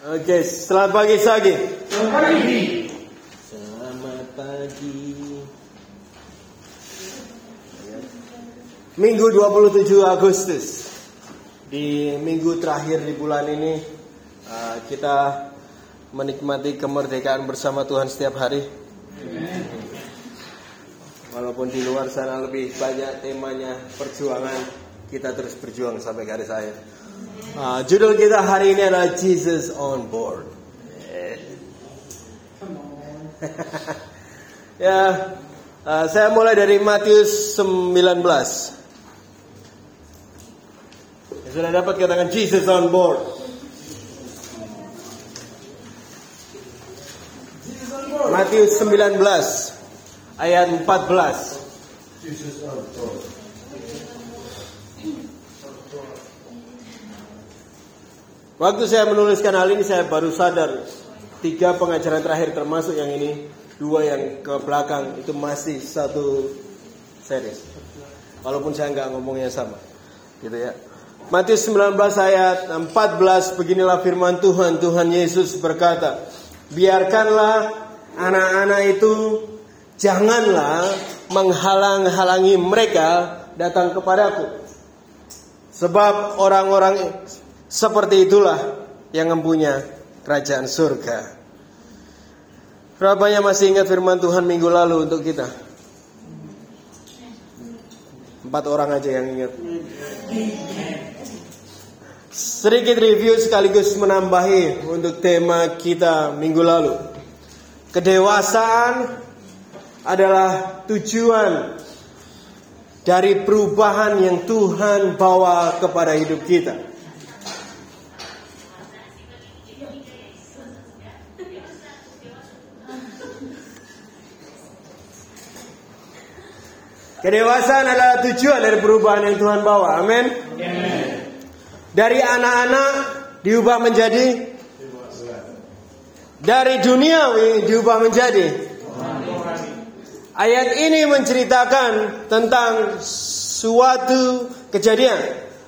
Oke, selamat pagi Sagi. Selamat pagi. Selamat pagi. Minggu 27 Agustus. Di minggu terakhir di bulan ini uh, kita menikmati kemerdekaan bersama Tuhan setiap hari. Walaupun di luar sana lebih banyak temanya perjuangan, kita terus berjuang sampai garis akhir. Uh, judul kita hari ini adalah Jesus on board. ya, uh, saya mulai dari Matius 19. Ya, sudah dapat katakan Jesus on board. Matius 19 ayat 14. Waktu saya menuliskan hal ini saya baru sadar tiga pengajaran terakhir termasuk yang ini dua yang ke belakang itu masih satu series. Walaupun saya nggak ngomongnya sama, gitu ya. Matius 19 ayat 14 beginilah firman Tuhan Tuhan Yesus berkata, biarkanlah anak-anak itu janganlah menghalang-halangi mereka datang kepadaku. Sebab orang-orang seperti itulah yang mempunyai kerajaan surga. Berapa yang masih ingat firman Tuhan minggu lalu untuk kita? Empat orang aja yang ingat. Sedikit review sekaligus menambahi untuk tema kita minggu lalu. Kedewasaan adalah tujuan dari perubahan yang Tuhan bawa kepada hidup kita. Kedewasaan adalah tujuan dari perubahan yang Tuhan bawa. Amin. Dari anak-anak diubah menjadi dari duniawi diubah menjadi Ayat ini menceritakan tentang suatu kejadian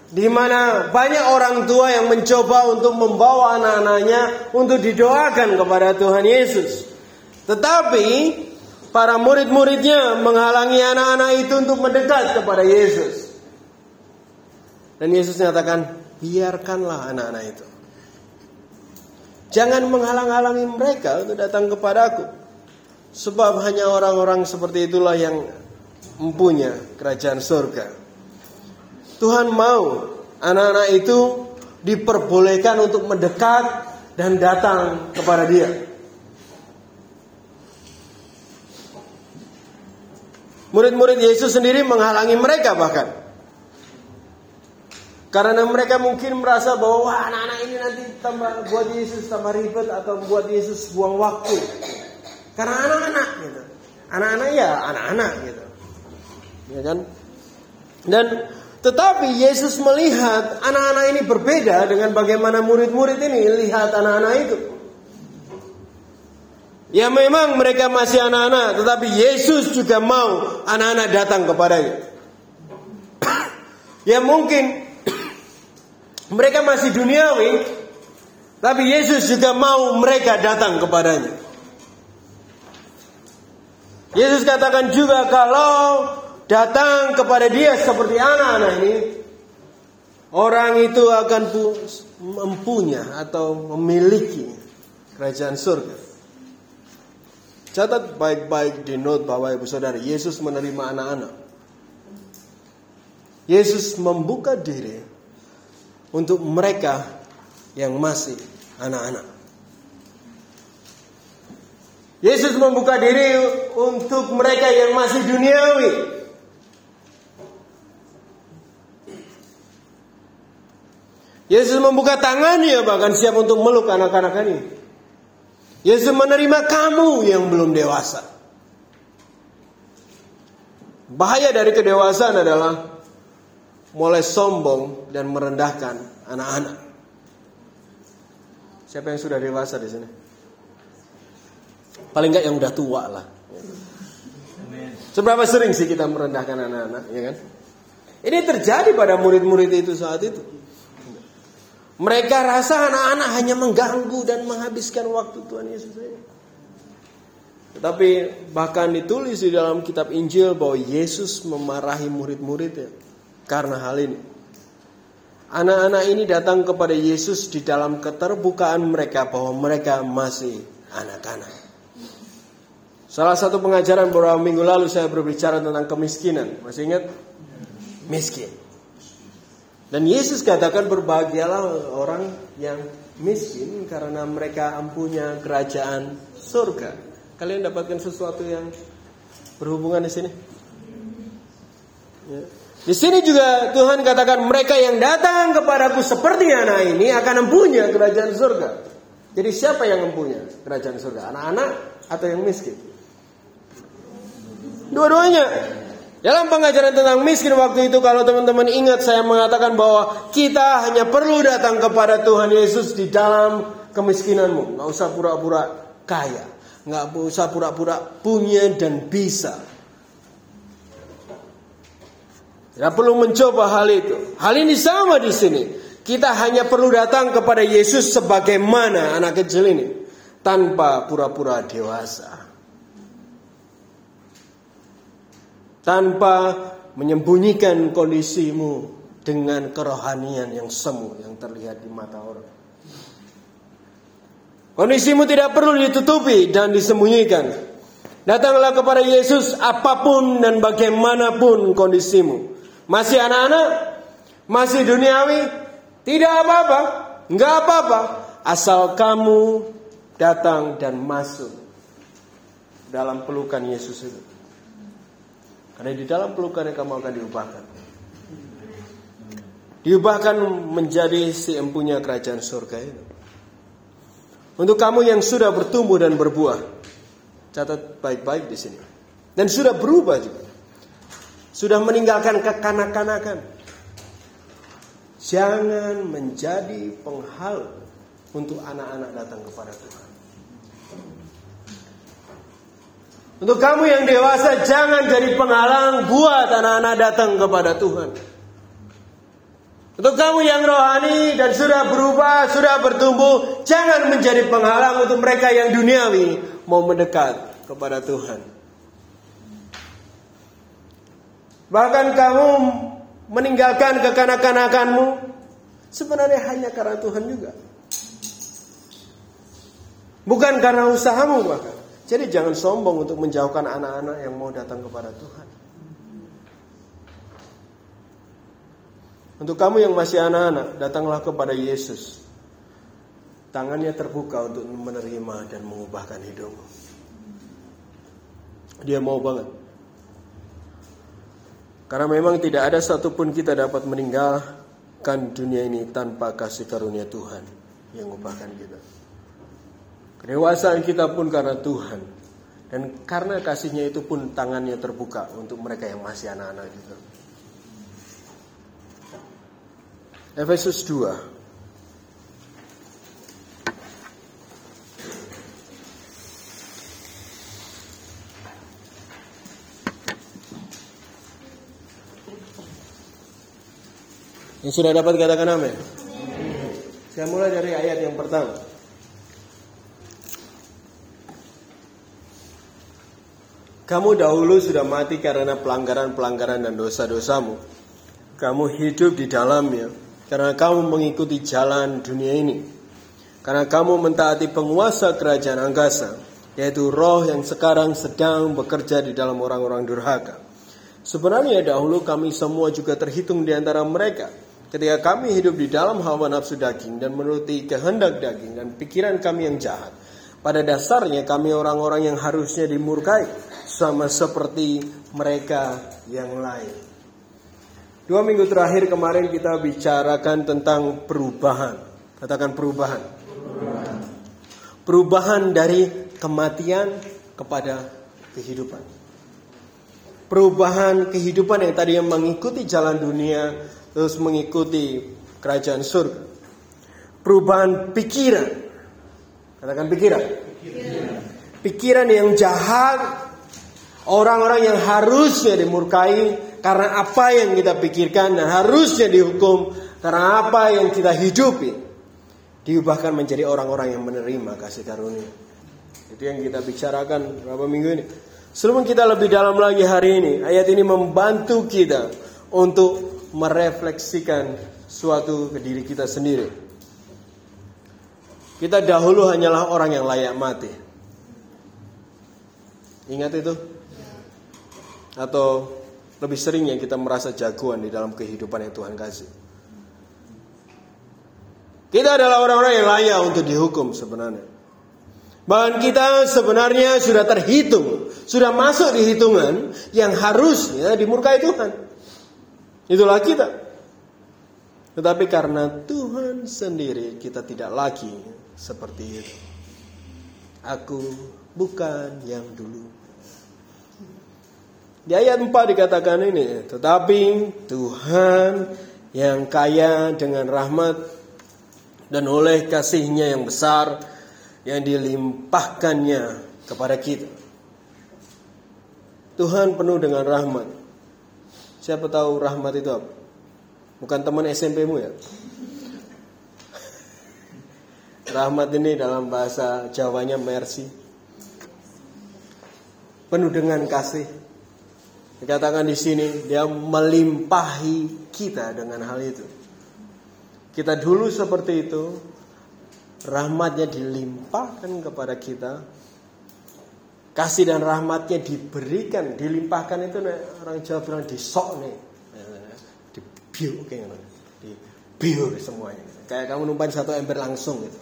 di mana banyak orang tua yang mencoba untuk membawa anak-anaknya untuk didoakan kepada Tuhan Yesus. Tetapi para murid-muridnya menghalangi anak-anak itu untuk mendekat kepada Yesus. Dan Yesus menyatakan, biarkanlah anak-anak itu. Jangan menghalang-halangi mereka untuk datang kepadaku. Sebab hanya orang-orang seperti itulah yang mempunyai kerajaan surga. Tuhan mau anak-anak itu diperbolehkan untuk mendekat dan datang kepada Dia. Murid-murid Yesus sendiri menghalangi mereka bahkan. Karena mereka mungkin merasa bahwa wah anak-anak ini nanti tambah buat Yesus tambah ribet atau buat Yesus buang waktu. Karena anak-anak gitu. Anak-anak ya anak-anak gitu. Ya kan? Dan tetapi Yesus melihat anak-anak ini berbeda dengan bagaimana murid-murid ini lihat anak-anak itu. Ya memang mereka masih anak-anak, tetapi Yesus juga mau anak-anak datang kepadanya. ya mungkin mereka masih duniawi, tapi Yesus juga mau mereka datang kepadanya. Yesus katakan juga kalau datang kepada dia seperti anak-anak ini, orang itu akan mempunyai atau memiliki kerajaan surga. Catat baik-baik di note bahwa ibu saudara, Yesus menerima anak-anak. Yesus membuka diri untuk mereka yang masih anak-anak. Yesus membuka diri untuk mereka yang masih duniawi. Yesus membuka tangannya bahkan siap untuk meluk anak-anak ini. Yesus menerima kamu yang belum dewasa. Bahaya dari kedewasaan adalah mulai sombong dan merendahkan anak-anak. Siapa yang sudah dewasa di sini? Paling enggak yang udah tua lah. Seberapa sering sih kita merendahkan anak-anak, ya kan? Ini terjadi pada murid-murid itu saat itu. Mereka rasa anak-anak hanya mengganggu dan menghabiskan waktu Tuhan Yesus. Tetapi bahkan ditulis di dalam kitab Injil bahwa Yesus memarahi murid-muridnya karena hal ini. Anak-anak ini datang kepada Yesus di dalam keterbukaan mereka bahwa mereka masih anak-anak. Salah satu pengajaran beberapa minggu lalu saya berbicara tentang kemiskinan. Masih ingat? Miskin. Dan Yesus katakan berbahagialah orang yang miskin karena mereka ampunya kerajaan surga. Kalian dapatkan sesuatu yang berhubungan di sini? Ya. Di sini juga Tuhan katakan mereka yang datang kepadaku seperti anak ini akan mempunyai kerajaan surga. Jadi siapa yang mempunyai kerajaan surga? Anak-anak atau yang miskin? Dua-duanya. Dalam pengajaran tentang miskin waktu itu kalau teman-teman ingat saya mengatakan bahwa kita hanya perlu datang kepada Tuhan Yesus di dalam kemiskinanmu. Nggak usah pura-pura kaya. Nggak usah pura-pura punya dan bisa. Tidak perlu mencoba hal itu. Hal ini sama di sini. Kita hanya perlu datang kepada Yesus sebagaimana anak kecil ini. Tanpa pura-pura dewasa. Tanpa menyembunyikan kondisimu dengan kerohanian yang semu yang terlihat di mata orang. Kondisimu tidak perlu ditutupi dan disembunyikan. Datanglah kepada Yesus apa pun dan bagaimanapun kondisimu. Masih anak-anak? Masih duniawi? Tidak apa-apa. Enggak apa-apa. Asal kamu datang dan masuk dalam pelukan Yesus itu. Karena di dalam pelukannya kamu akan diubahkan. Diubahkan menjadi si empunya kerajaan surga itu. Untuk kamu yang sudah bertumbuh dan berbuah, catat baik-baik di sini. Dan sudah berubah juga. Sudah meninggalkan kekanak-kanakan. Jangan menjadi penghal untuk anak-anak datang kepada Tuhan. Untuk kamu yang dewasa jangan jadi penghalang buat anak-anak datang kepada Tuhan. Untuk kamu yang rohani dan sudah berubah, sudah bertumbuh, jangan menjadi penghalang untuk mereka yang duniawi mau mendekat kepada Tuhan. Bahkan kamu meninggalkan kekanak-kanakanmu sebenarnya hanya karena Tuhan juga. Bukan karena usahamu bahkan. Jadi jangan sombong untuk menjauhkan anak-anak yang mau datang kepada Tuhan. Untuk kamu yang masih anak-anak, datanglah kepada Yesus. Tangannya terbuka untuk menerima dan mengubahkan hidupmu. Dia mau banget. Karena memang tidak ada satupun kita dapat meninggalkan dunia ini tanpa kasih karunia Tuhan yang mengubahkan kita. Kedewasaan kita pun karena Tuhan. Dan karena kasihnya itu pun tangannya terbuka untuk mereka yang masih anak-anak juga. Efesus 2 Yang sudah dapat katakan amin. Saya mulai dari ayat yang pertama. Kamu dahulu sudah mati karena pelanggaran-pelanggaran dan dosa-dosamu. Kamu hidup di dalamnya karena kamu mengikuti jalan dunia ini. Karena kamu mentaati penguasa kerajaan angkasa, yaitu roh yang sekarang sedang bekerja di dalam orang-orang durhaka. Sebenarnya dahulu kami semua juga terhitung di antara mereka. Ketika kami hidup di dalam hawa nafsu daging dan menuruti kehendak daging dan pikiran kami yang jahat, pada dasarnya kami orang-orang yang harusnya dimurkai sama seperti mereka yang lain. Dua minggu terakhir kemarin kita bicarakan tentang perubahan. Katakan perubahan. Perubahan, perubahan dari kematian kepada kehidupan. Perubahan kehidupan yang tadi yang mengikuti jalan dunia terus mengikuti kerajaan surga. Perubahan pikiran. Katakan pikiran. Pikiran, yang jahat. Orang-orang yang harusnya dimurkai karena apa yang kita pikirkan dan harusnya dihukum karena apa yang kita hidupi. diubahkan menjadi orang-orang yang menerima kasih karunia. Itu yang kita bicarakan beberapa minggu ini. Sebelum kita lebih dalam lagi hari ini, ayat ini membantu kita untuk merefleksikan suatu ke diri kita sendiri. Kita dahulu hanyalah orang yang layak mati. Ingat itu? Atau lebih sering yang kita merasa jagoan di dalam kehidupan yang Tuhan kasih. Kita adalah orang-orang yang layak untuk dihukum sebenarnya. Bahkan kita sebenarnya sudah terhitung, sudah masuk di hitungan yang harusnya dimurkai Tuhan. Itulah kita. Tetapi karena Tuhan sendiri kita tidak lagi seperti itu. Aku bukan yang dulu. Di ayat 4 dikatakan ini, tetapi Tuhan yang kaya dengan rahmat dan oleh kasihnya yang besar yang dilimpahkannya kepada kita. Tuhan penuh dengan rahmat. Siapa tahu rahmat itu apa? Bukan teman SMP-mu ya? Rahmat ini dalam bahasa Jawanya mercy. Penuh dengan kasih. Dikatakan di sini dia melimpahi kita dengan hal itu. Kita dulu seperti itu, rahmatnya dilimpahkan kepada kita. Kasih dan rahmatnya diberikan, dilimpahkan itu orang Jawa bilang disok nih. Dibiu kayak di biu semuanya. Kayak kamu numpain satu ember langsung gitu.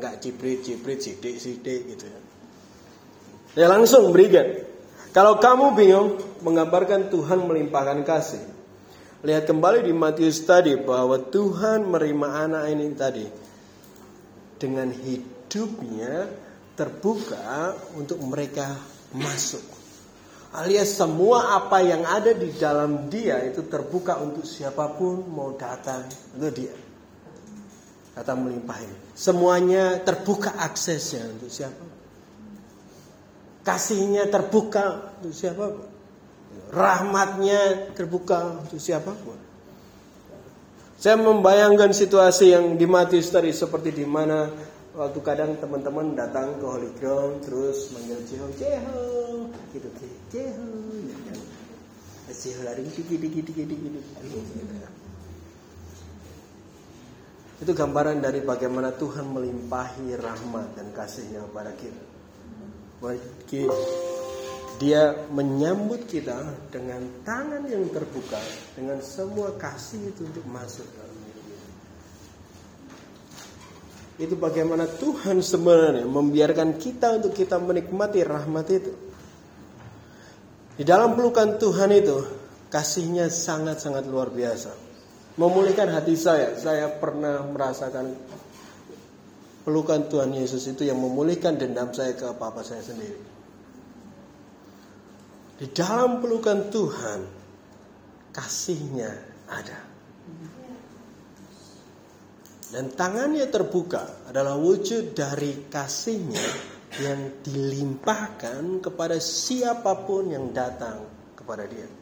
Enggak ciprit, ciprit, sidik, sidik gitu ya. Ya langsung berikan. Kalau kamu bingung menggambarkan Tuhan melimpahkan kasih. Lihat kembali di Matius tadi bahwa Tuhan menerima anak ini tadi dengan hidupnya terbuka untuk mereka masuk. Alias semua apa yang ada di dalam dia itu terbuka untuk siapa pun mau datang itu dia. Kata melimpah ini. Semuanya terbuka aksesnya untuk siapa. Kasihnya terbuka untuk siapa pun. Rahmatnya terbuka untuk siapa pun. Saya membayangkan situasi yang di Matius tadi seperti di mana waktu kadang teman-teman datang ke Holy Ground terus manggil Jeho Jeho gitu Jeho gitu kan. Jeho lari dikit dikit dikit dikit. Itu gambaran dari bagaimana Tuhan melimpahi rahmat dan kasihnya kepada kita. Dia menyambut kita dengan tangan yang terbuka, dengan semua kasih itu untuk masuk dalam. Itu bagaimana Tuhan sebenarnya membiarkan kita untuk kita menikmati rahmat itu. Di dalam pelukan Tuhan itu, kasihnya sangat-sangat luar biasa memulihkan hati saya. Saya pernah merasakan pelukan Tuhan Yesus itu yang memulihkan dendam saya ke papa saya sendiri. Di dalam pelukan Tuhan, kasihnya ada. Dan tangannya terbuka adalah wujud dari kasihnya yang dilimpahkan kepada siapa pun yang datang kepada dia.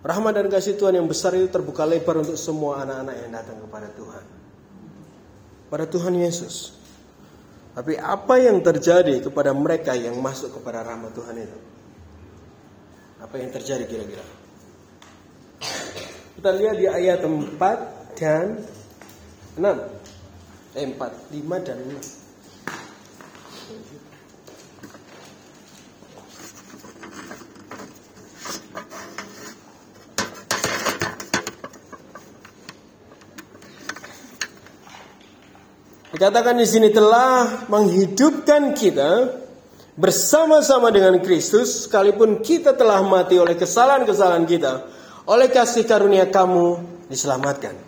Rahmat dan kasih Tuhan yang besar itu terbuka lebar untuk semua anak-anak yang datang kepada Tuhan. Pada Tuhan Yesus. Tapi apa yang terjadi kepada mereka yang masuk kepada rahmat Tuhan itu? Apa yang terjadi kira-kira? Kita lihat di ayat 4 dan 6. Eh 4, 5 dan 6. Dikatakan di sini telah menghidupkan kita bersama-sama dengan Kristus sekalipun kita telah mati oleh kesalahan-kesalahan kita oleh kasih karunia kamu diselamatkan.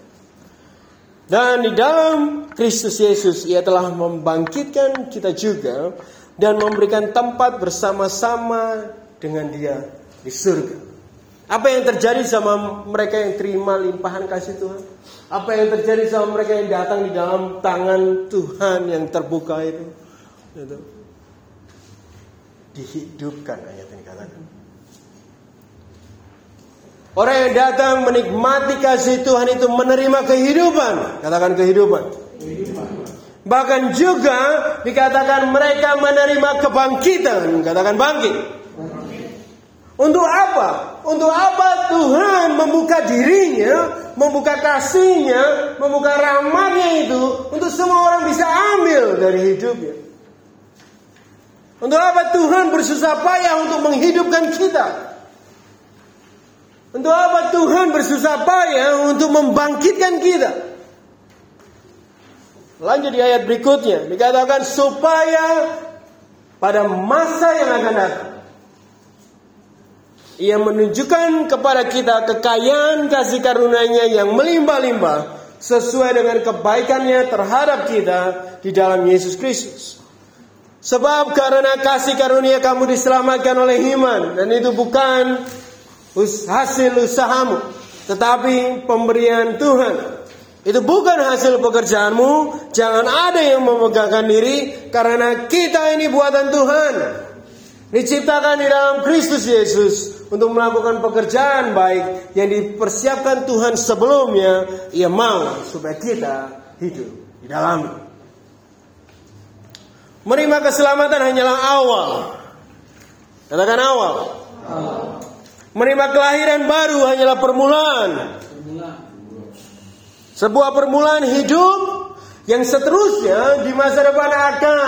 Dan di dalam Kristus Yesus ia telah membangkitkan kita juga dan memberikan tempat bersama-sama dengan dia di surga. Apa yang terjadi sama mereka yang terima limpahan kasih Tuhan? Apa yang terjadi sama mereka yang datang di dalam tangan Tuhan yang terbuka itu? itu. Dihidupkan ayat ini katakan. Orang yang datang menikmati kasih Tuhan itu menerima kehidupan. Katakan kehidupan. Bahkan juga dikatakan mereka menerima kebangkitan. Katakan bangkit. Untuk apa? Untuk apa Tuhan membuka dirinya, membuka kasihnya, membuka rahmatnya itu untuk semua orang bisa ambil dari hidupnya. Untuk apa Tuhan bersusah payah untuk menghidupkan kita? Untuk apa Tuhan bersusah payah untuk membangkitkan kita? Lanjut di ayat berikutnya dikatakan supaya pada masa yang akan datang ia menunjukkan kepada kita kekayaan kasih karunia yang melimpah-limpah sesuai dengan kebaikannya terhadap kita di dalam Yesus Kristus. Sebab karena kasih karunia kamu diselamatkan oleh iman dan itu bukan hasil usahamu, tetapi pemberian Tuhan. Itu bukan hasil pekerjaanmu. Jangan ada yang memegangkan diri karena kita ini buatan Tuhan. Diciptakan di dalam Kristus Yesus untuk melakukan pekerjaan baik yang dipersiapkan Tuhan sebelumnya. Ia mau supaya kita hidup di dalamnya. Menerima keselamatan hanyalah awal. Katakan awal. awal. Menerima kelahiran baru hanyalah permulaan. Sebuah permulaan hidup yang seterusnya di masa depan akan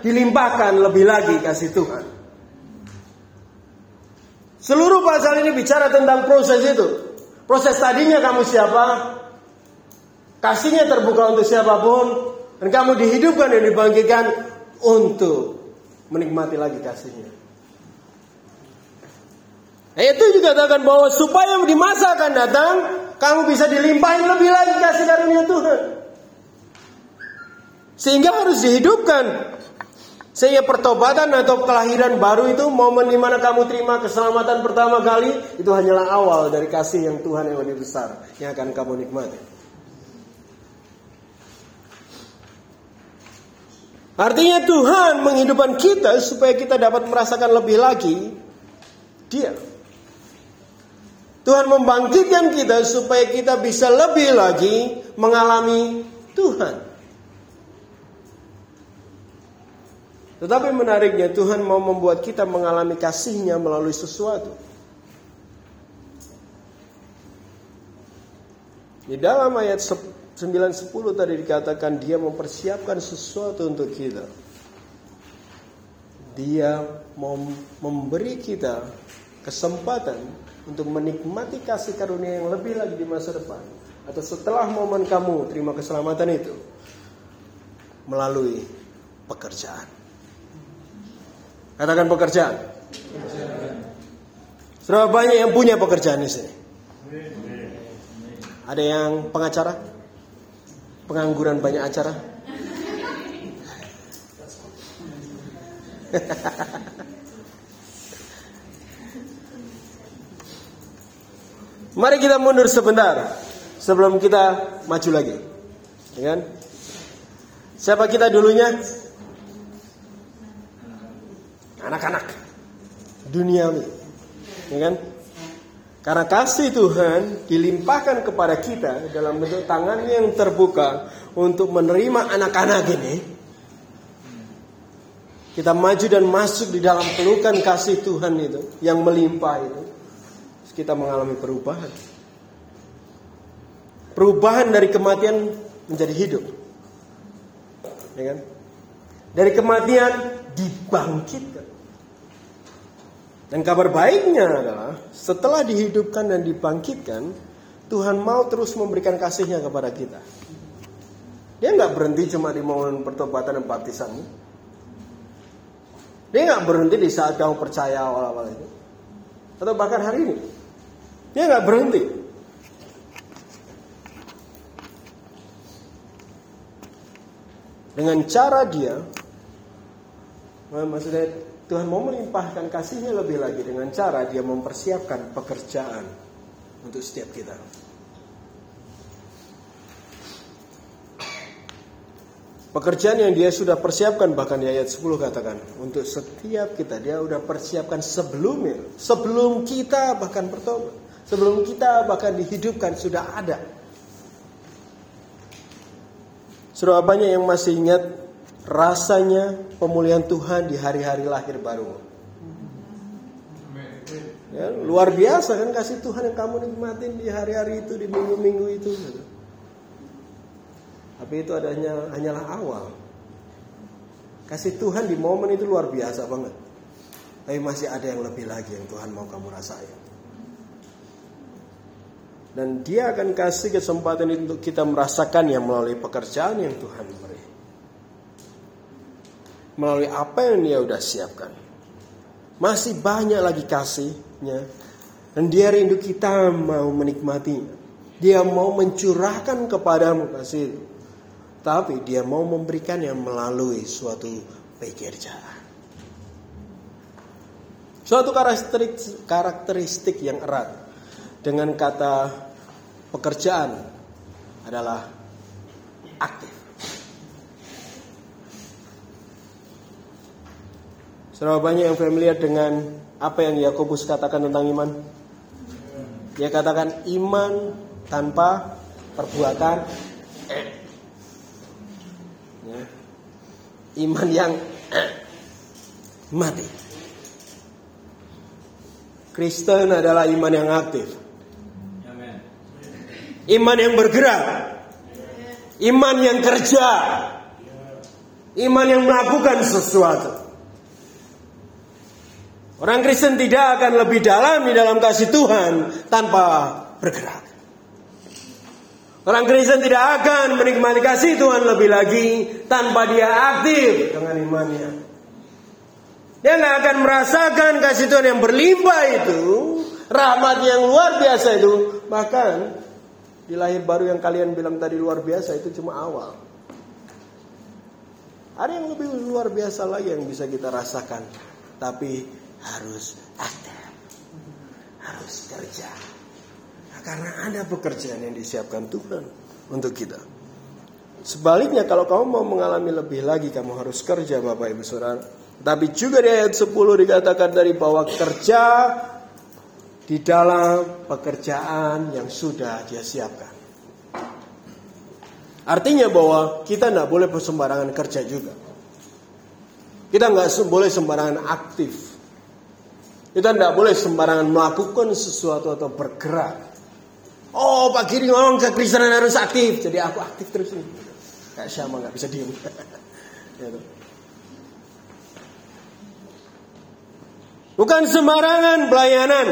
dilimpahkan lebih lagi kasih Tuhan. Seluruh pasal ini bicara tentang proses itu. Proses tadinya kamu siapa? Kasihnya terbuka untuk siapa pun. Dan kamu dihidupkan dan dibangkitkan untuk menikmati lagi kasihnya. Nah, itu juga katakan bahwa supaya di masa akan datang kamu bisa dilimpahin lebih lagi kasih karunia Tuhan. Sehingga harus dihidupkan. Sehingga pertobatan atau kelahiran baru itu momen di mana kamu terima keselamatan pertama kali itu hanyalah awal dari kasih yang Tuhan yang lebih besar yang akan kamu nikmati. Artinya Tuhan menghidupkan kita supaya kita dapat merasakan lebih lagi Dia. Tuhan membangkitkan kita supaya kita bisa lebih lagi mengalami Tuhan. Tetapi menariknya Tuhan mau membuat kita mengalami kasihnya melalui sesuatu. Di dalam ayat 9-10 tadi dikatakan dia mempersiapkan sesuatu untuk kita. Dia mau memberi kita kesempatan untuk menikmati kasih karunia yang lebih lagi di masa depan atau setelah momen kamu terima keselamatan itu melalui pekerjaan. Katakan pekerjaan. Berapa banyak yang punya pekerjaan di sini? Ada yang pengacara? Pengangguran banyak acara? Mari kita mundur sebentar sebelum kita maju lagi. Ya kan? Siapa kita dulunya? Anak-anak duniawi. Ya kan? Karena kasih Tuhan dilimpahkan kepada kita dalam bentuk tangan yang terbuka untuk menerima anak-anak ini. Kita maju dan masuk di dalam pelukan kasih Tuhan itu yang melimpah itu kita mengalami perubahan. Perubahan dari kematian menjadi hidup. Ya kan? Dari kematian dibangkitkan. Dan kabar baiknya adalah setelah dihidupkan dan dibangkitkan, Tuhan mau terus memberikan kasihnya kepada kita. Dia nggak berhenti cuma di momen pertobatan dan baptisanmu. Dia nggak berhenti di saat kamu percaya awal-awal itu. Atau bahkan hari ini. Dia nggak berhenti. Dengan cara dia, maksudnya Tuhan mau melimpahkan kasihnya lebih lagi dengan cara dia mempersiapkan pekerjaan untuk setiap kita. Pekerjaan yang dia sudah persiapkan bahkan di ayat 10 katakan untuk setiap kita dia sudah persiapkan sebelumnya, sebelum kita bahkan bertobat. Sebelum kita bahkan dihidupkan sudah ada. Sudah banyak yang masih ingat rasanya pemulihan Tuhan di hari-hari lahir baru. Ya, luar biasa kan kasih Tuhan yang kamu nikmatin di hari-hari itu, di minggu-minggu itu. Tapi itu adanya hanyalah awal. Kasih Tuhan di momen itu luar biasa banget. Tapi masih ada yang lebih lagi yang Tuhan mau kamu rasain. Dan dia akan kasih kesempatan itu untuk kita merasakan yang melalui pekerjaan yang Tuhan beri. Melalui apa yang dia udah siapkan. Masih banyak lagi kasihnya. Dan dia rindu kita mau menikmatinya. Dia mau mencurahkan kepadamu kasih. Tapi dia mau memberikan yang melalui suatu pekerjaan. Suatu karakteristik, karakteristik yang erat dengan kata pekerjaan adalah aktif. Sudah banyak yang familiar dengan apa yang Yakobus katakan tentang iman? Dia katakan iman tanpa perbuatan ya. iman yang mati. Kristen adalah iman yang aktif. Iman yang bergerak. Iman yang kerja. Iman yang melakukan sesuatu. Orang Kristen tidak akan lebih dalam di dalam kasih Tuhan tanpa bergerak. Orang Kristen tidak akan menikmati kasih Tuhan lebih lagi tanpa dia aktif dengan imannya. Dia nggak akan merasakan kasih Tuhan yang berlimpah itu, rahmat yang luar biasa itu. Bahkan di lahir baru yang kalian bilang tadi luar biasa itu cuma awal. Ada yang lebih luar biasa lagi yang bisa kita rasakan, tapi harus aktif, harus kerja. Karena ada pekerjaan yang disiapkan Tuhan untuk kita. Sebaliknya kalau kamu mau mengalami lebih lagi kamu harus kerja Bapak Ibu Saudara. Tapi juga di ayat 10 dikatakan dari bahwa kerja di dalam pekerjaan yang sudah dia siapkan. Artinya bahwa kita tidak boleh sembarangan kerja juga. Kita nggak boleh sembarangan aktif. Kita tidak boleh sembarangan melakukan sesuatu atau bergerak. Oh Pak Giri ngomong kekristenan harus aktif. Jadi aku aktif terus nih. Kayak sama nggak bisa diem. Gitu. Bukan sembarangan pelayanan.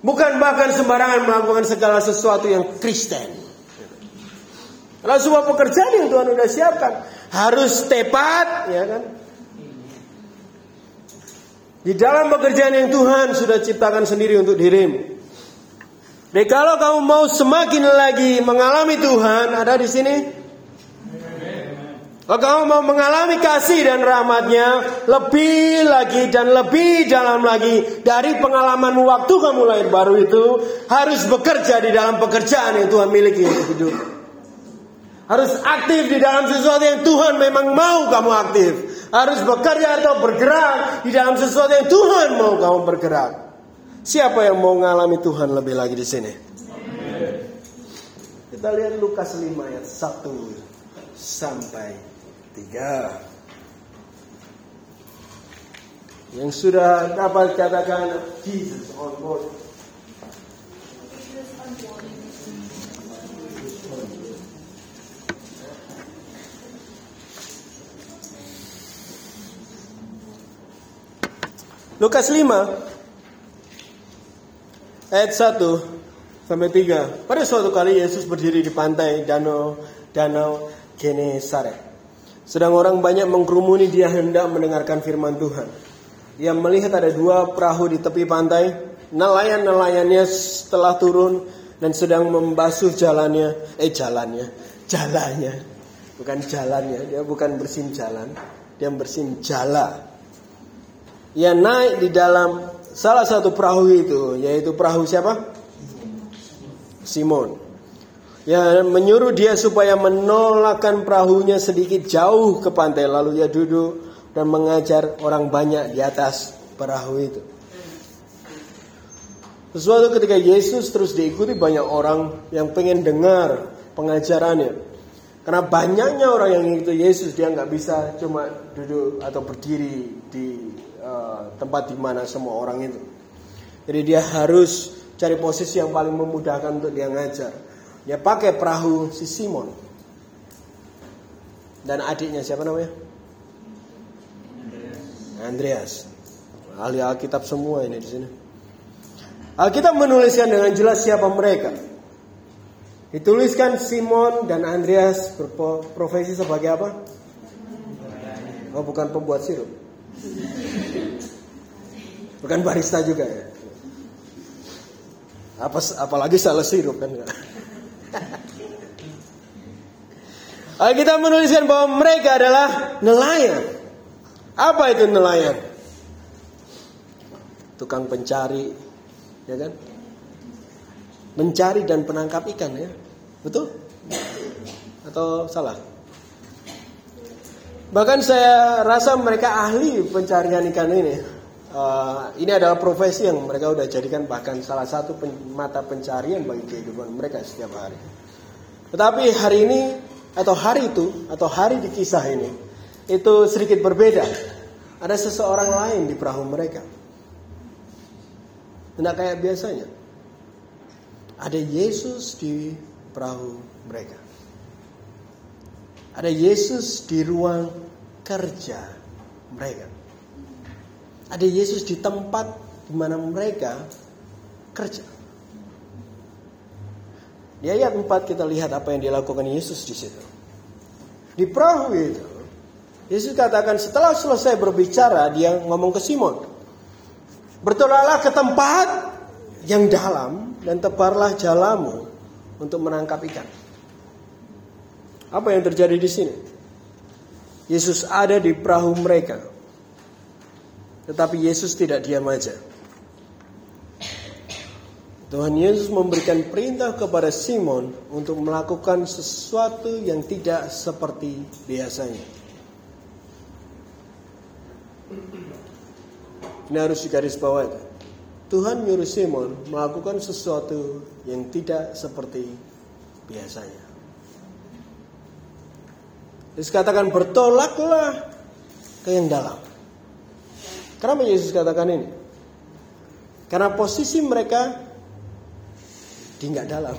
Bukan bahkan sembarangan melakukan segala sesuatu yang Kristen. Kalau sebuah pekerjaan yang Tuhan sudah siapkan harus tepat, ya kan? Di dalam pekerjaan yang Tuhan sudah ciptakan sendiri untuk dirimu. Jadi kalau kamu mau semakin lagi mengalami Tuhan, ada di sini. Kalau kamu mau mengalami kasih dan rahmatnya lebih lagi dan lebih dalam lagi dari pengalaman waktu kamu lahir baru itu harus bekerja di dalam pekerjaan yang Tuhan miliki untuk hidup. Harus aktif di dalam sesuatu yang Tuhan memang mau kamu aktif. Harus bekerja atau bergerak di dalam sesuatu yang Tuhan mau kamu bergerak. Siapa yang mau mengalami Tuhan lebih lagi di sini? Kita lihat Lukas 5 ayat 1 sampai 3. Yang sudah dapat katakan Jesus on board. Lukas 5 ayat 1 sampai 3. Pada suatu kali Yesus berdiri di pantai danau danau Genesaret. Sedang orang banyak mengkerumuni dia hendak mendengarkan firman Tuhan. Ia melihat ada dua perahu di tepi pantai. Nelayan-nelayannya setelah turun dan sedang membasuh jalannya, eh jalannya, jalannya, bukan jalannya, dia bukan bersin jalan, dia bersin jala. Ia naik di dalam salah satu perahu itu yaitu perahu siapa? Simon. Ya menyuruh dia supaya menolakkan perahunya sedikit jauh ke pantai lalu ia duduk dan mengajar orang banyak di atas perahu itu. Sesuatu ketika Yesus terus diikuti banyak orang yang pengen dengar pengajarannya. Karena banyaknya orang yang itu Yesus dia nggak bisa cuma duduk atau berdiri di uh, tempat di mana semua orang itu. Jadi dia harus cari posisi yang paling memudahkan untuk dia ngajar. Dia pakai perahu si Simon. Dan adiknya siapa namanya? Andreas. Ahli Alkitab semua ini di sini. Alkitab menuliskan dengan jelas siapa mereka. Dituliskan Simon dan Andreas berprofesi sebagai apa? Oh, bukan pembuat sirup. Bukan barista juga ya. Apa apalagi salah sirup kan Alkitab menuliskan bahwa mereka adalah nelayan. Apa itu nelayan? Tukang pencari, ya kan? Mencari dan penangkap ikan ya. Betul? Atau salah? Bahkan saya rasa mereka ahli pencarian ikan ini. Uh, ini adalah profesi yang mereka sudah jadikan bahkan salah satu pen, mata pencarian bagi kehidupan mereka setiap hari. Tetapi hari ini atau hari itu atau hari di kisah ini itu sedikit berbeda. Ada seseorang lain di perahu mereka. Tidak kayak biasanya. Ada Yesus di perahu mereka. Ada Yesus di ruang kerja mereka. Ada Yesus di tempat di mana mereka kerja. Di ayat 4 kita lihat apa yang dilakukan Yesus di situ. Di perahu itu, Yesus katakan setelah selesai berbicara, dia ngomong ke Simon. Bertolaklah ke tempat yang dalam dan tebarlah jalamu untuk menangkap ikan. Apa yang terjadi di sini? Yesus ada di perahu mereka. Tetapi Yesus tidak diam aja. Tuhan Yesus memberikan perintah kepada Simon untuk melakukan sesuatu yang tidak seperti biasanya. Ini harus digarisbawahi. Tuhan nyuruh Simon melakukan sesuatu yang tidak seperti biasanya. Yesus katakan bertolaklah ke yang dalam. Kenapa Yesus katakan ini? Karena posisi mereka di nggak dalam.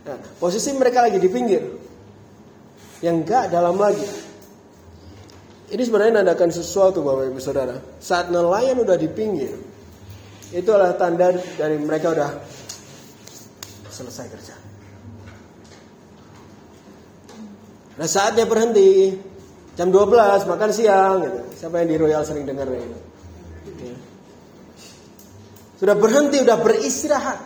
Nah, posisi mereka lagi di pinggir, yang nggak dalam lagi. Ini sebenarnya nandakan sesuatu Bapak Ibu Saudara. Saat nelayan udah di pinggir, itu adalah tanda dari mereka udah selesai kerja. Nah saatnya berhenti jam 12 makan siang gitu. Siapa yang di Royal sering dengar ini? Sudah berhenti, sudah beristirahat.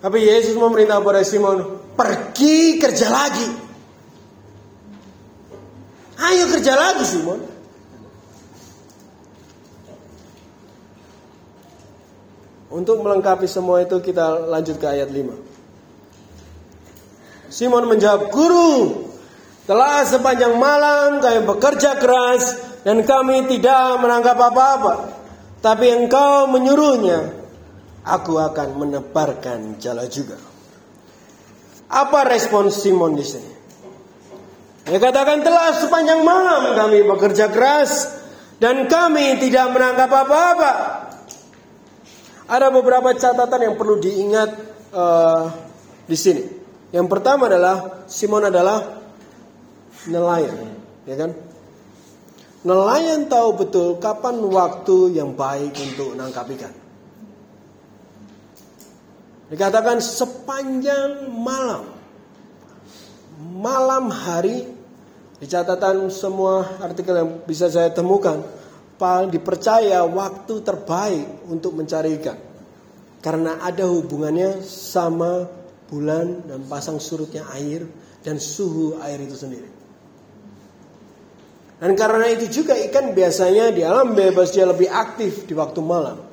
Tapi Yesus memerintah kepada Simon, pergi kerja lagi. Ayo kerja lagi Simon. Untuk melengkapi semua itu kita lanjut ke ayat 5. Simon menjawab, Guru, telah sepanjang malam kami bekerja keras dan kami tidak menangkap apa-apa. Tapi engkau menyuruhnya, aku akan menebarkan jala juga. Apa respon Simon di sini? Dia katakan telah sepanjang malam kami bekerja keras dan kami tidak menangkap apa-apa. Ada beberapa catatan yang perlu diingat uh, di sini. Yang pertama adalah Simon adalah nelayan, ya kan? Nelayan tahu betul kapan waktu yang baik untuk nangkap ikan. Dikatakan sepanjang malam. Malam hari di catatan semua artikel yang bisa saya temukan dipercaya waktu terbaik untuk mencari ikan. Karena ada hubungannya sama bulan dan pasang surutnya air dan suhu air itu sendiri. Dan karena itu juga ikan biasanya di alam bebas dia lebih aktif di waktu malam.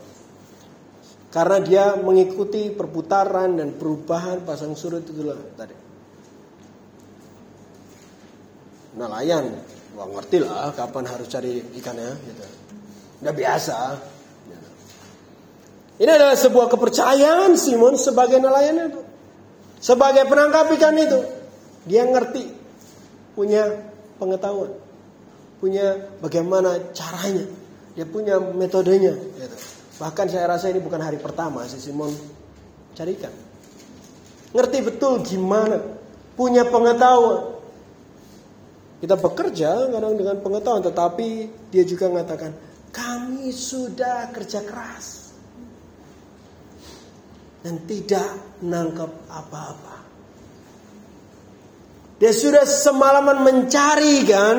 Karena dia mengikuti perputaran dan perubahan pasang surut itu tadi. Nelayan, wah ngerti lah kapan harus cari ikannya gitu. Udah biasa. Ini adalah sebuah kepercayaan Simon sebagai nelayan itu. Sebagai penangkap ikan itu. Dia ngerti. Punya pengetahuan. Punya bagaimana caranya. Dia punya metodenya. Gitu. Bahkan saya rasa ini bukan hari pertama si Simon carikan. Ngerti betul gimana. Punya pengetahuan. Kita bekerja kadang dengan pengetahuan. Tetapi dia juga mengatakan. Kami sudah kerja keras dan tidak menangkap apa-apa. Dia sudah semalaman mencari kan,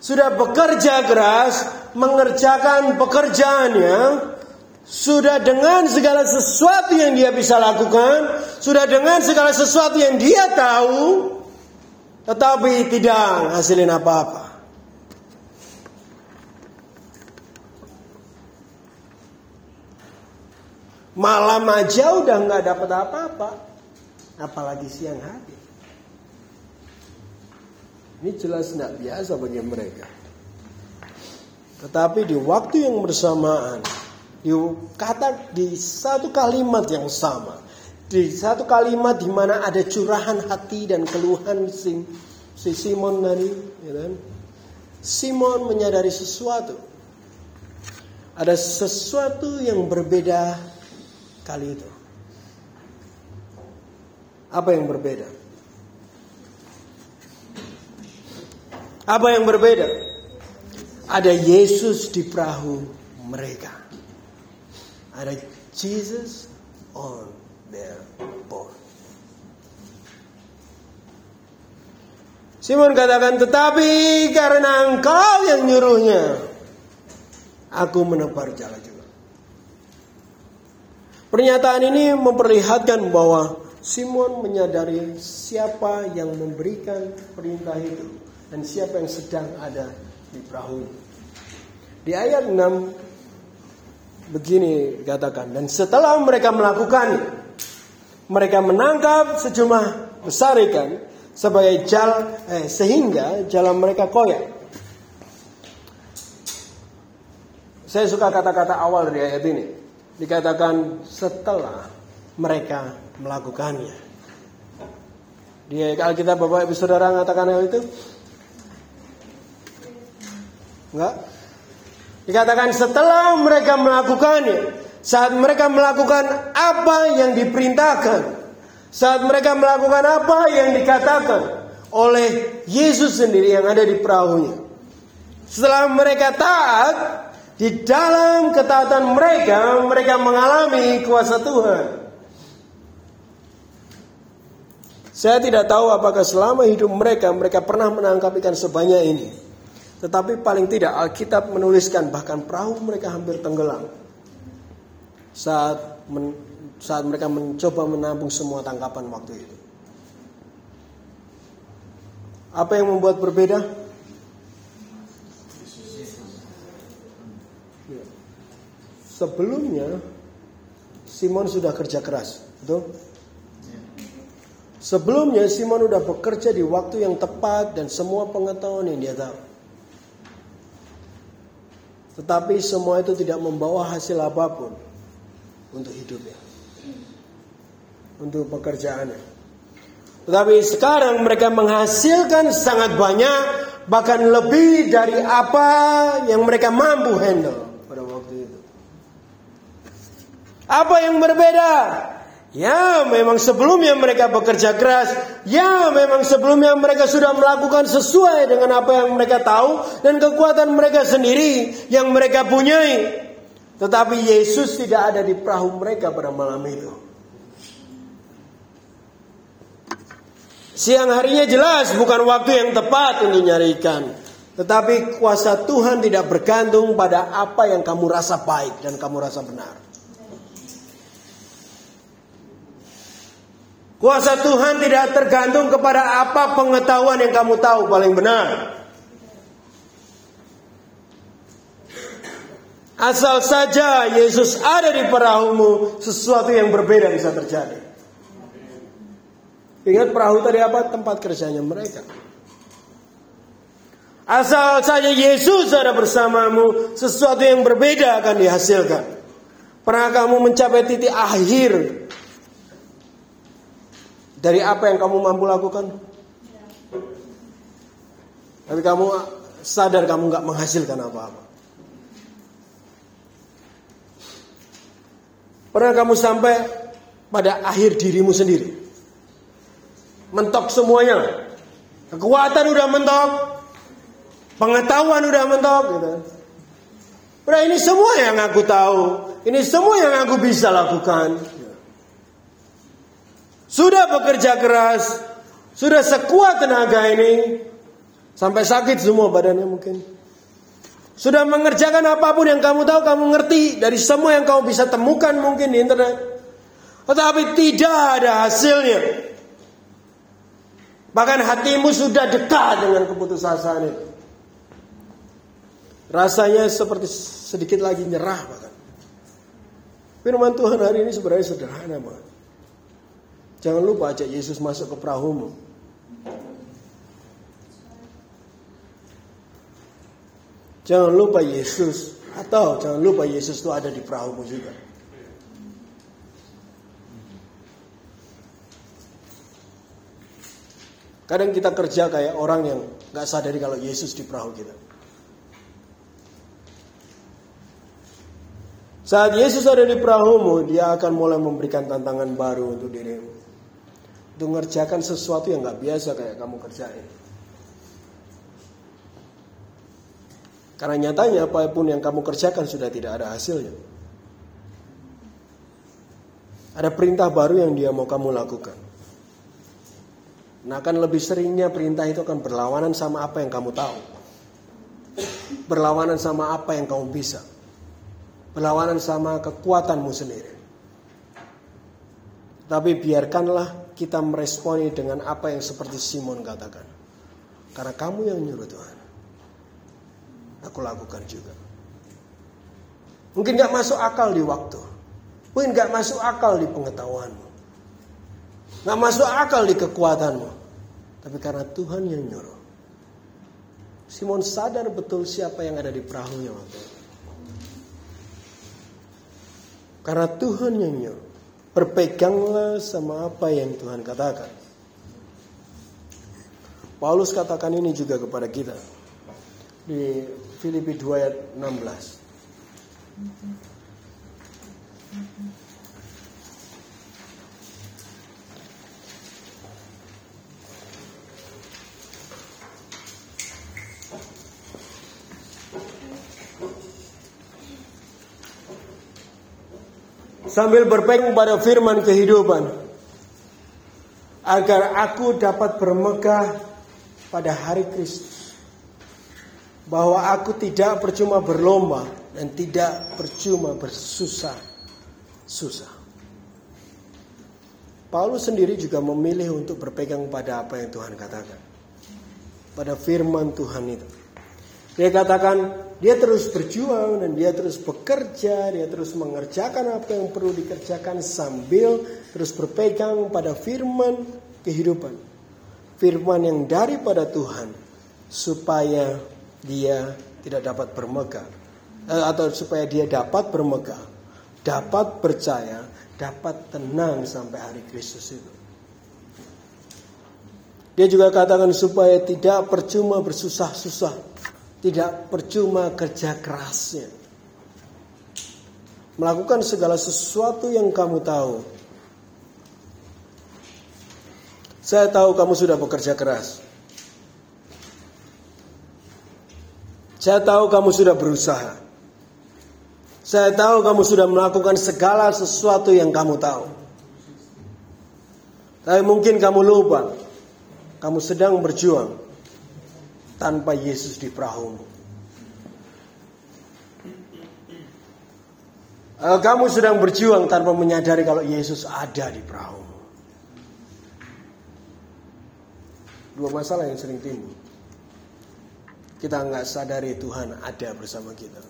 sudah bekerja keras, mengerjakan pekerjaannya, sudah dengan segala sesuatu yang dia bisa lakukan, sudah dengan segala sesuatu yang dia tahu, tetapi tidak hasilin apa-apa. Malam aja udah nggak dapat apa-apa, apalagi siang hari. Ini jelas tidak biasa bagi mereka. Tetapi di waktu yang bersamaan, di kata di satu kalimat yang sama, di satu kalimat di mana ada curahan hati dan keluhan si, si Simon tadi, ya kan? Simon menyadari sesuatu. Ada sesuatu yang berbeda kali itu. Apa yang berbeda? Apa yang berbeda? Ada Yesus di perahu mereka. Ada Jesus on their boat. Simon katakan, tetapi karena engkau yang nyuruhnya, aku menepar jalan Pernyataan ini memperlihatkan bahwa Simon menyadari siapa yang memberikan perintah itu dan siapa yang sedang ada di perahu. Di ayat 6 begini dikatakan dan setelah mereka melakukan mereka menangkap sejumlah besar ikan sebagai jal eh, sehingga jalan mereka koyak. Saya suka kata-kata awal dari ayat ini dikatakan setelah mereka melakukannya. Di Alkitab Bapak Ibu Saudara mengatakan hal itu? Enggak? Dikatakan setelah mereka melakukannya, saat mereka melakukan apa yang diperintahkan, saat mereka melakukan apa yang dikatakan oleh Yesus sendiri yang ada di perahunya. Setelah mereka taat, di dalam ketaatan mereka, mereka mengalami kuasa Tuhan. Saya tidak tahu apakah selama hidup mereka, mereka pernah menangkap ikan sebanyak ini. Tetapi paling tidak Alkitab menuliskan bahkan perahu mereka hampir tenggelam. Saat men, saat mereka mencoba menampung semua tangkapan waktu itu. Apa yang membuat berbeda? Sebelumnya Simon sudah kerja keras, betul? Sebelumnya Simon sudah bekerja di waktu yang tepat dan semua pengetahuan yang dia tahu. Tetapi semua itu tidak membawa hasil apa pun untuk hidupnya. Untuk pekerjaannya. Tetapi sekarang mereka menghasilkan sangat banyak bahkan lebih dari apa yang mereka mampu handle. Apa yang berbeda? Ya, memang sebelumnya mereka bekerja keras. Ya, memang sebelumnya mereka sudah melakukan sesuai dengan apa yang mereka tahu dan kekuatan mereka sendiri yang mereka punyai. Tetapi Yesus tidak ada di perahu mereka pada malam itu. Siang harinya jelas bukan waktu yang tepat untuk nyarikan. Tetapi kuasa Tuhan tidak bergantung pada apa yang kamu rasa baik dan kamu rasa benar. Kuasa Tuhan tidak tergantung kepada apa pengetahuan yang kamu tahu paling benar. Asal saja Yesus ada di perahumu, sesuatu yang berbeda bisa terjadi. Ingat perahu tadi apa? Tempat kerjanya mereka. Asal saja Yesus ada bersamamu, sesuatu yang berbeda akan dihasilkan. Pernah kamu mencapai titik akhir dari apa yang kamu mampu lakukan? Tapi kamu sadar kamu nggak menghasilkan apa-apa. Pernah kamu sampai pada akhir dirimu sendiri? Mentok semuanya. Kekuatan udah mentok. Pengetahuan udah mentok gitu. Nah ini semua yang aku tahu. Ini semua yang aku bisa lakukan. Sudah bekerja keras. Sudah sekuat tenaga ini. Sampai sakit semua badannya mungkin. Sudah mengerjakan apa pun yang kamu tahu, kamu ngerti dari semua yang kamu bisa temukan mungkin di internet. Tetapi tidak ada hasilnya. Bahkan hatimu sudah dekat dengan keputusasaan itu. Rasanya seperti sedikit lagi nyerah bahkan. Firman Tuhan hari ini sebenarnya sederhana banget. Jangan lupa ajak Yesus masuk ke perahumu. Jangan lupa Yesus atau jangan lupa Yesus itu ada di perahumu juga. Kadang kita kerja kayak orang yang nggak sadari kalau Yesus di perahu kita. Saat Yesus ada di perahumu, dia akan mulai memberikan tantangan baru untuk dirimu. Untuk mengerjakan sesuatu yang nggak biasa kayak kamu kerjain. Karena nyatanya apa pun yang kamu kerjakan sudah tidak ada hasilnya. Ada perintah baru yang dia mau kamu lakukan. Nah akan lebih seringnya perintah itu akan berlawanan sama apa yang kamu tahu. Berlawanan sama apa yang kamu bisa. Berlawanan sama kekuatanmu sendiri. Tapi biarkanlah kita meresponi dengan apa yang seperti Simon katakan. Karena kamu yang nyuruh Tuhan aku lakukan juga. Mungkin gak masuk akal di waktu. Mungkin gak masuk akal di pengetahuanmu. Gak masuk akal di kekuatanmu. Tapi karena Tuhan yang nyuruh. Simon sadar betul siapa yang ada di perahunya waktu itu. Karena Tuhan yang nyuruh. Berpeganglah sama apa yang Tuhan katakan. Paulus katakan ini juga kepada kita. Di Filipi 2 ayat 16. Sambil berpegang pada firman kehidupan agar aku dapat bermegah pada hari Kristus bahwa aku tidak percuma berlomba dan tidak percuma bersusah susah. Paulus sendiri juga memilih untuk berpegang pada apa yang Tuhan katakan. Pada firman Tuhan itu. Dia katakan dia terus berjuang dan dia terus bekerja, dia terus mengerjakan apa yang perlu dikerjakan sambil terus berpegang pada firman kehidupan. Firman yang daripada Tuhan supaya dia tidak dapat bermegah eh, atau supaya dia dapat bermegah, dapat percaya, dapat tenang sampai hari Kristus itu. Dia juga katakan supaya tidak percuma bersusah-susah, tidak percuma kerja kerasnya. Melakukan segala sesuatu yang kamu tahu. Saya tahu kamu sudah bekerja keras. Saya tahu kamu sudah berusaha. Saya tahu kamu sudah melakukan segala sesuatu yang kamu tahu. Tapi mungkin kamu lupa. Kamu sedang berjuang tanpa Yesus di perahu. Kamu sedang berjuang tanpa menyadari kalau Yesus ada di perahu. Dua masalah yang sering timbul kita nggak sadari Tuhan ada bersama kita.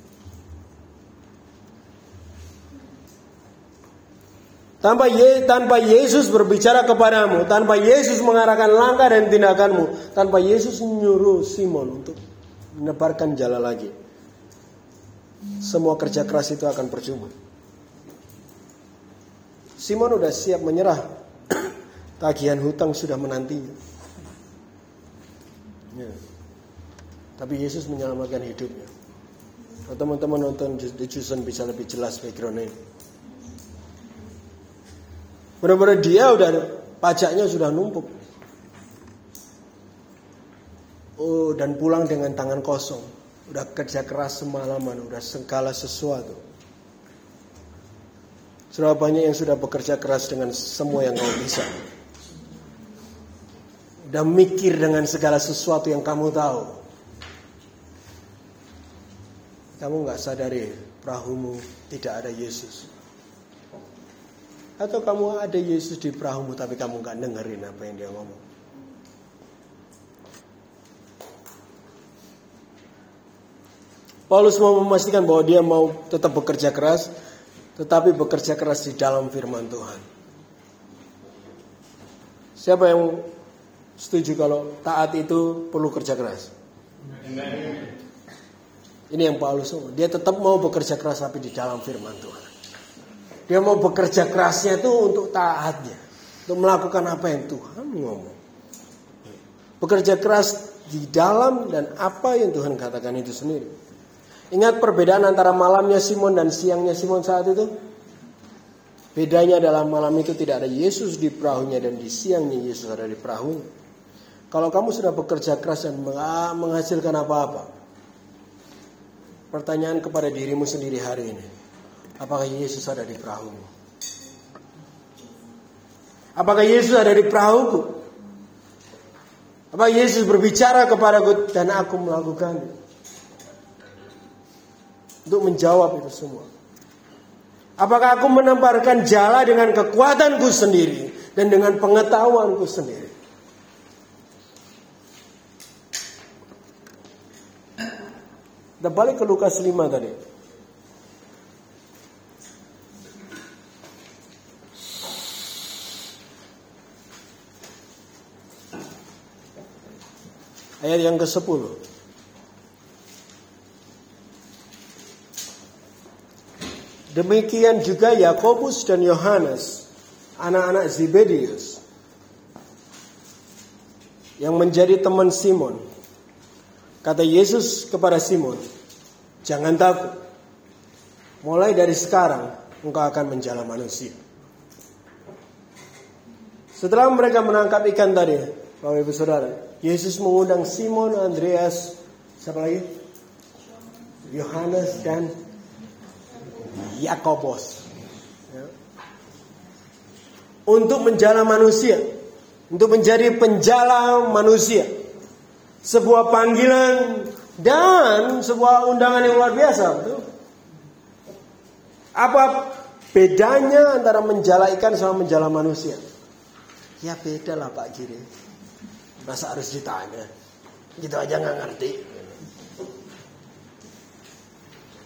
Tanpa, Ye, tanpa Yesus berbicara kepadamu, tanpa Yesus mengarahkan langkah dan tindakanmu, tanpa Yesus menyuruh Simon untuk menebarkan jalan lagi. Semua kerja keras itu akan percuma. Simon udah siap menyerah. Tagihan hutang sudah menantinya. Ya. Tapi Yesus menyelamatkan hidupnya. Teman-teman nonton The bisa lebih jelas backgroundnya. Benar-benar dia udah pajaknya sudah numpuk. Oh, dan pulang dengan tangan kosong. Udah kerja keras semalaman, udah segala sesuatu. Sudah banyak yang sudah bekerja keras dengan semua yang kau bisa. Udah mikir dengan segala sesuatu yang kamu tahu. Kamu nggak sadari perahumu tidak ada Yesus. Atau kamu ada Yesus di perahumu tapi kamu nggak dengerin apa yang dia ngomong. Paulus mau memastikan bahwa dia mau tetap bekerja keras, tetapi bekerja keras di dalam firman Tuhan. Siapa yang setuju kalau taat itu perlu kerja keras? Ini yang Paulus. Dia tetap mau bekerja keras tapi di dalam firman Tuhan. Dia mau bekerja kerasnya itu untuk taatnya. Untuk melakukan apa yang Tuhan ngomong. Bekerja keras di dalam dan apa yang Tuhan katakan itu sendiri. Ingat perbedaan antara malamnya Simon dan siangnya Simon saat itu? Bedanya adalah malam itu tidak ada Yesus di perahunya dan di siangnya Yesus ada di perahunya. Kalau kamu sudah bekerja keras dan menghasilkan apa-apa, pertanyaan kepada dirimu sendiri hari ini, apakah Yesus ada di perahumu? Apakah Yesus ada di perahuku? Apakah Yesus berbicara kepadaku dan aku melakukannya? untuk menjawab itu semua. Apakah aku menemparkan jala dengan kekuatanku sendiri dan dengan pengetahuanku sendiri? Kita balik ke Lukas 5 tadi. Ayat yang ke-10. Demikian juga Yakobus dan Yohanes, anak-anak Zebedius, yang menjadi teman Simon. Kata Yesus kepada Simon, "Jangan takut. Mulai dari sekarang engkau akan menjala manusia." Setelah mereka menangkap ikan tadi, Bapak Ibu Saudara, Yesus mengundang Simon, Andreas, siapa lagi? Yohanes dan Yakobos. Ya. Untuk menjala manusia. Untuk menjadi penjala manusia. Sebuah panggilan dan sebuah undangan yang luar biasa. Apa bedanya antara menjala ikan sama menjala manusia? Ya beda lah Pak Giri. Masa harus ditanya? Gitu aja nggak ngerti.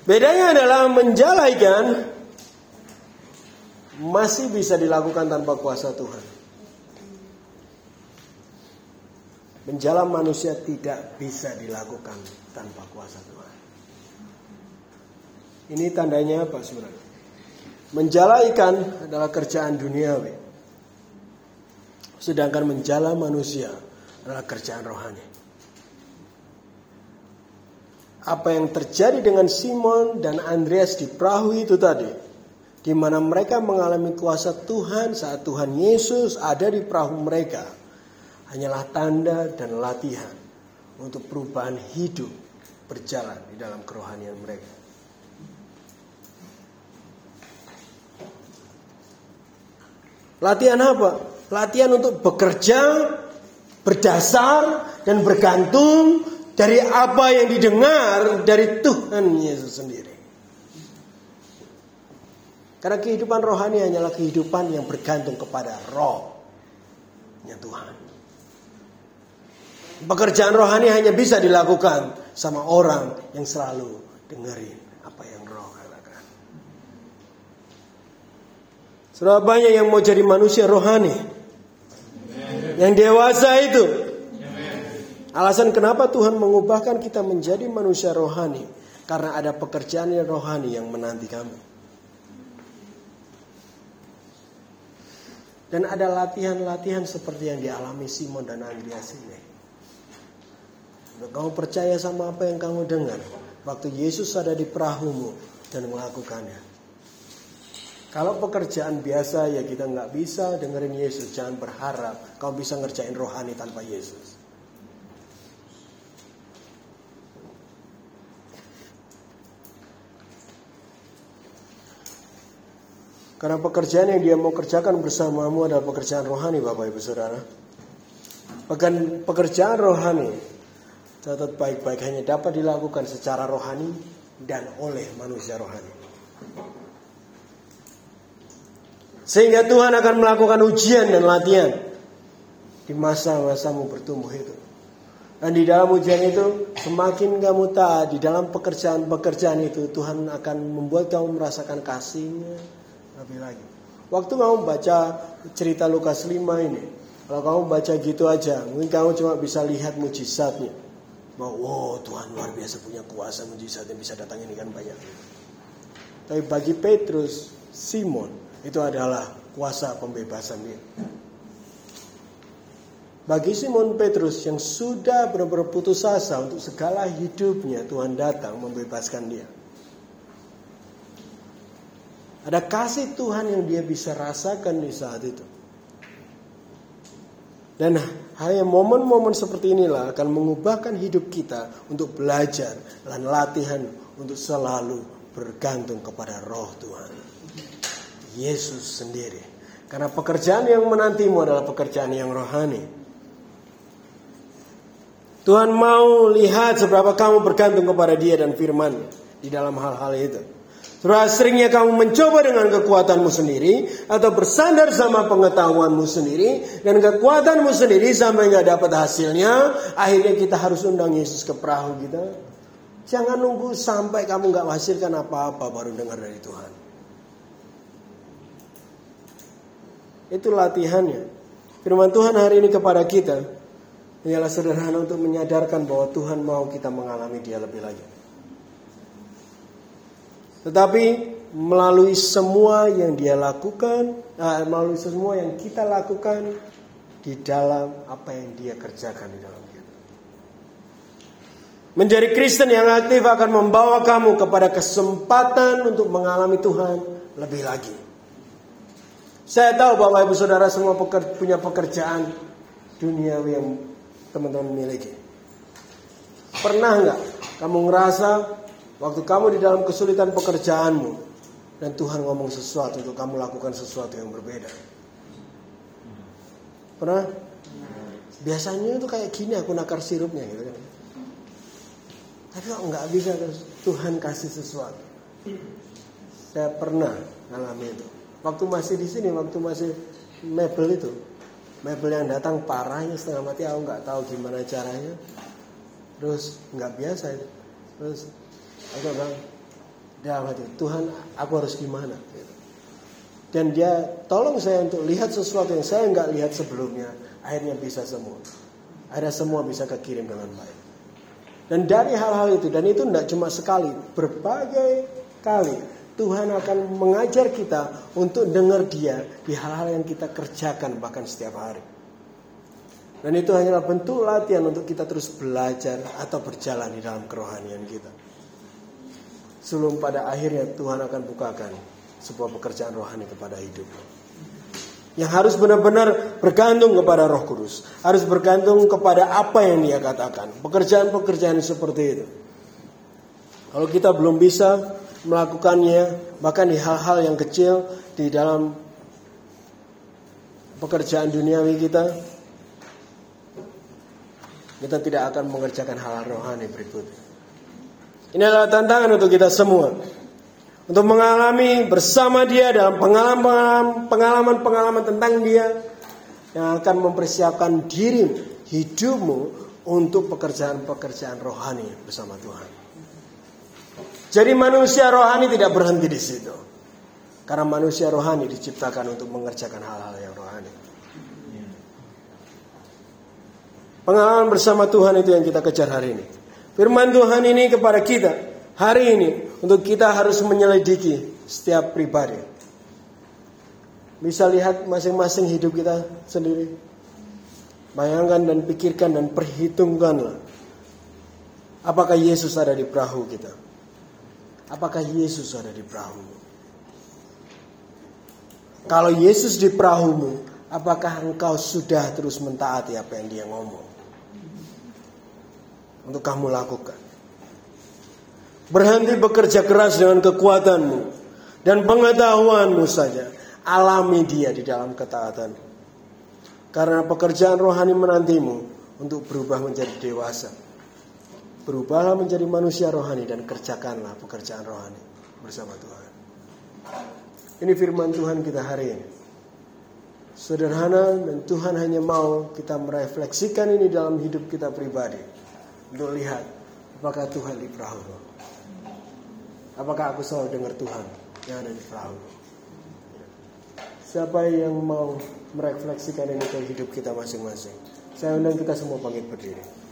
Bedanya adalah menjala ikan masih bisa dilakukan tanpa kuasa Tuhan. Menjala manusia tidak bisa dilakukan tanpa kuasa Tuhan. Ini tandanya apa surat? Menjala ikan adalah kerjaan duniawi. Sedangkan menjala manusia adalah kerjaan rohani apa yang terjadi dengan Simon dan Andreas di perahu itu tadi, di mana mereka mengalami kuasa Tuhan saat Tuhan Yesus ada di perahu mereka, hanyalah tanda dan latihan untuk perubahan hidup berjalan di dalam kerohanian mereka. Latihan apa? Latihan untuk bekerja berdasar dan bergantung dari apa yang didengar dari Tuhan Yesus sendiri. Karena kehidupan rohani hanyalah kehidupan yang bergantung kepada roh Tuhan. Pekerjaan rohani hanya bisa dilakukan sama orang yang selalu dengerin apa yang roh katakan. Sudah banyak yang mau jadi manusia rohani. Yang dewasa itu Alasan kenapa Tuhan mengubahkan kita menjadi manusia rohani karena ada pekerjaan yang rohani yang menanti kami. Dan ada latihan-latihan seperti yang dialami Simon dan Andreas ini. Kamu percaya sama apa yang kamu dengar. Waktu Yesus ada di perahumu dan melakukannya. Kalau pekerjaan biasa ya kita nggak bisa dengerin Yesus. Jangan berharap kamu bisa ngerjain rohani tanpa Yesus. Karena pekerjaan yang dia mau kerjakan bersamamu adalah pekerjaan rohani Bapak Ibu Saudara. Bahkan pekerjaan rohani catat baik-baik hanya dapat dilakukan secara rohani dan oleh manusia rohani. Sehingga Tuhan akan melakukan ujian dan latihan di masa-masamu bertumbuh itu. Dan di dalam ujian itu semakin kamu taat di dalam pekerjaan-pekerjaan itu Tuhan akan membuat kamu merasakan kasihnya, lebih lagi. Waktu kamu baca cerita Lukas 5 ini, kalau kamu baca gitu aja, mungkin kamu cuma bisa lihat mujizatnya. Bahwa wow, Tuhan luar biasa punya kuasa mujizat yang bisa datang ini kan banyak. Tapi bagi Petrus, Simon itu adalah kuasa pembebasan dia. Bagi Simon Petrus yang sudah benar-benar putus asa untuk segala hidupnya, Tuhan datang membebaskan dia. Ada kasih Tuhan yang dia bisa rasakan di saat itu. Dan hanya momen-momen seperti inilah akan mengubahkan hidup kita untuk belajar dan latihan untuk selalu bergantung kepada roh Tuhan. Yesus sendiri. Karena pekerjaan yang menantimu adalah pekerjaan yang rohani. Tuhan mau lihat seberapa kamu bergantung kepada dia dan firman di dalam hal-hal itu. Terus seringnya kamu mencoba dengan kekuatanmu sendiri atau bersandar sama pengetahuanmu sendiri dan kekuatanmu sendiri sampai nggak dapat hasilnya, akhirnya kita harus undang Yesus ke perahu kita. Jangan nunggu sampai kamu nggak menghasilkan apa-apa baru dengar dari Tuhan. Itu latihannya. Firman Tuhan hari ini kepada kita ialah sederhana untuk menyadarkan bahwa Tuhan mau kita mengalami Dia lebih lagi. Tetapi melalui semua yang dia lakukan, nah, melalui semua yang kita lakukan di dalam apa yang dia kerjakan di dalam kita. Menjadi Kristen yang aktif akan membawa kamu kepada kesempatan untuk mengalami Tuhan lebih lagi. Saya tahu Bapak Ibu Saudara semua punya pekerjaan duniawi yang teman-teman miliki. Pernah nggak kamu ngerasa Waktu kamu di dalam kesulitan pekerjaanmu dan Tuhan ngomong sesuatu untuk kamu lakukan sesuatu yang berbeda. Pernah? Biasanya itu kayak gini aku nakar sirupnya gitu kan. Tapi kok nggak bisa Tuhan kasih sesuatu. Saya pernah ngalami itu. Waktu masih di sini, waktu masih mebel itu, mebel yang datang parahnya setengah mati, aku nggak tahu gimana caranya. Terus nggak biasa itu. Terus Aku bilang, dalam hati, Tuhan aku harus gimana? Dan dia tolong saya untuk lihat sesuatu yang saya nggak lihat sebelumnya. Akhirnya bisa semua. Ada semua bisa kekirim dengan baik. Dan dari hal-hal itu, dan itu tidak cuma sekali, berbagai kali Tuhan akan mengajar kita untuk dengar dia di hal-hal yang kita kerjakan bahkan setiap hari. Dan itu hanyalah bentuk latihan untuk kita terus belajar atau berjalan di dalam kerohanian kita. Sebelum pada akhirnya Tuhan akan bukakan sebuah pekerjaan rohani kepada hidupmu. Yang harus benar-benar bergantung kepada roh kudus. Harus bergantung kepada apa yang dia katakan. Pekerjaan-pekerjaan seperti itu. Kalau kita belum bisa melakukannya, bahkan di hal-hal yang kecil di dalam pekerjaan duniawi kita, kita tidak akan mengerjakan hal rohani berikutnya. Ini adalah tantangan untuk kita semua. Untuk mengalami bersama dia dalam pengalaman-pengalaman tentang dia yang akan mempersiapkan diri hidupmu untuk pekerjaan-pekerjaan rohani bersama Tuhan. Jadi manusia rohani tidak berhenti di situ. Karena manusia rohani diciptakan untuk mengerjakan hal-hal yang rohani. Pengalaman bersama Tuhan itu yang kita kejar hari ini. Firman Tuhan ini kepada kita hari ini untuk kita harus menyelidiki setiap pribadi. Bisa lihat masing-masing hidup kita sendiri. Bayangkan dan pikirkan dan perhitungkanlah. Apakah Yesus ada di perahu kita? Apakah Yesus ada di perahu? Kalau Yesus di perahumu, apakah engkau sudah terus mentaati apa yang dia ngomong? Untuk kamu lakukan. Berhenti bekerja keras dengan kekuatanmu dan pengetahuanmu saja. Alami dia di dalam ketaatan. Karena pekerjaan rohani menantimu untuk berubah menjadi dewasa. Berubahlah menjadi manusia rohani dan kerjakanlah pekerjaan rohani bersama Tuhan. Ini firman Tuhan kita hari ini. Sederhana dan Tuhan hanya mau kita merefleksikan ini dalam hidup kita pribadi. Untuk lihat apakah Tuhan di perahu. Apakah aku selalu dengar Tuhan yang ada di perahu. Siapa yang mau merefleksikan ini ke hidup kita masing-masing? Saya undang kita semua bangkit berdiri.